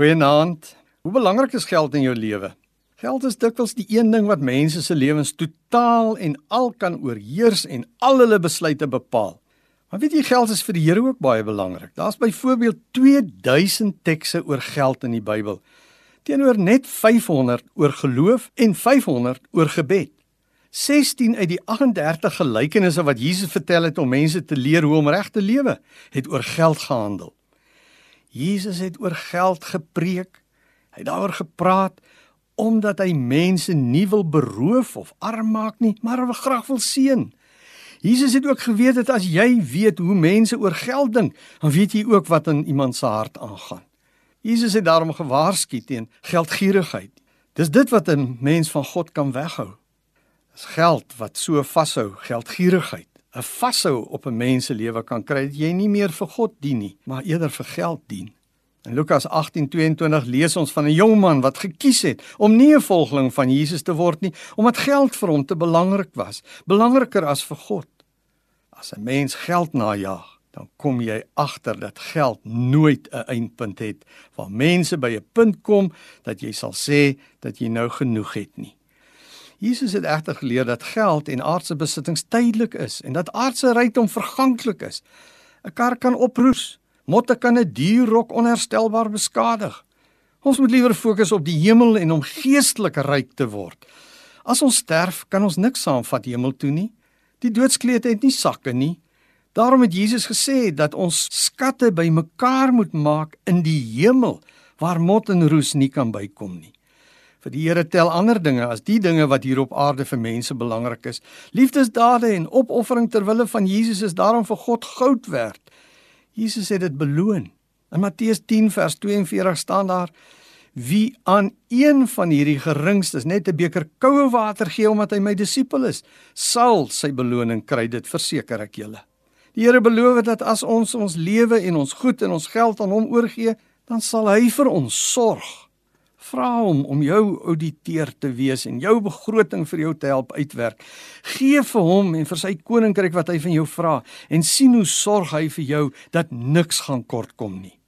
Goeienaand. Hoe belangrik is geld in jou lewe? Geld is dikwels die een ding wat mense se lewens totaal en al kan oorheers en al hulle besluite bepaal. Maar weet jy geld is vir die Here ook baie belangrik. Daar's byvoorbeeld 2000 tekste oor geld in die Bybel teenoor net 500 oor geloof en 500 oor gebed. 16 uit die 38 gelykenisse wat Jesus vertel het om mense te leer hoe om reg te lewe, het oor geld gehandel. Jesus het oor geld gepreek. Hy het daaroor gepraat omdat hy mense nie wil beroof of arm maak nie, maar wil graag wil seën. Jesus het ook geweet dat as jy weet hoe mense oor geld dink, dan weet jy ook wat in iemand se hart aangaan. Jesus het daarom gewaarsku teen geldgierigheid. Dis dit wat 'n mens van God kan weghou. Dis geld wat so vashou, geldgierigheid. 'n Vashou op 'n mens se lewe kan kry dat jy nie meer vir God dien nie, maar eerder vir geld dien. In Lukas 18:22 lees ons van 'n jong man wat gekies het om nie 'n volgeling van Jesus te word nie, omdat geld vir hom te belangrik was, belangriker as vir God. As 'n mens geld najag, dan kom jy agter dat geld nooit 'n eindpunt het waar mense by 'n punt kom dat jy sal sê dat jy nou genoeg het nie. Jesus het egter geleer dat geld en aardse besittings tydelik is en dat aardse rykdom verganklik is. 'n Kar kan oproes, Motte kan 'n dierrok onherstelbaar beskadig. Ons moet liewer fokus op die hemel en om geestelik ryk te word. As ons sterf, kan ons niks saamvat hemel toe nie. Die doodskleed het nie sakke nie. Daarom het Jesus gesê dat ons skatte bymekaar moet maak in die hemel waar mot en roes nie kan bykom nie. Vir die Here tel ander dinge as die dinge wat hier op aarde vir mense belangrik is. Liefdesdade en opoffering ter wille van Jesus is daarom vir God goud werd. Jesus het dit beloon. In Matteus 10 vers 42 staan daar: Wie aan een van hierdie geringstes net 'n beker koue water gee omdat hy my disipel is, sal sy beloning kry, dit verseker ek julle. Die Here beloof dat as ons ons lewe en ons goed en ons geld aan hom oorgee, dan sal hy vir ons sorg. Vra hom om jou ouditeur te wees en jou begroting vir jou te help uitwerk. Geef vir hom en vir sy koninkryk wat hy van jou vra en sien hoe sorg hy vir jou dat niks gaan kortkom nie.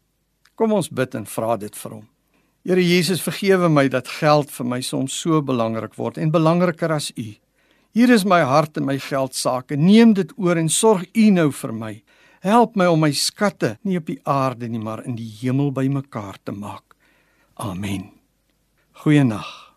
Kom ons bid en vra dit vir hom. Here Jesus, vergewe my dat geld vir my soms so belangrik word en belangriker as U. Hier is my hart en my geld sake. Neem dit oor en sorg U nou vir my. Help my om my skatte nie op die aarde nie, maar in die hemel bymekaar te maak. Amen. Goeienaand.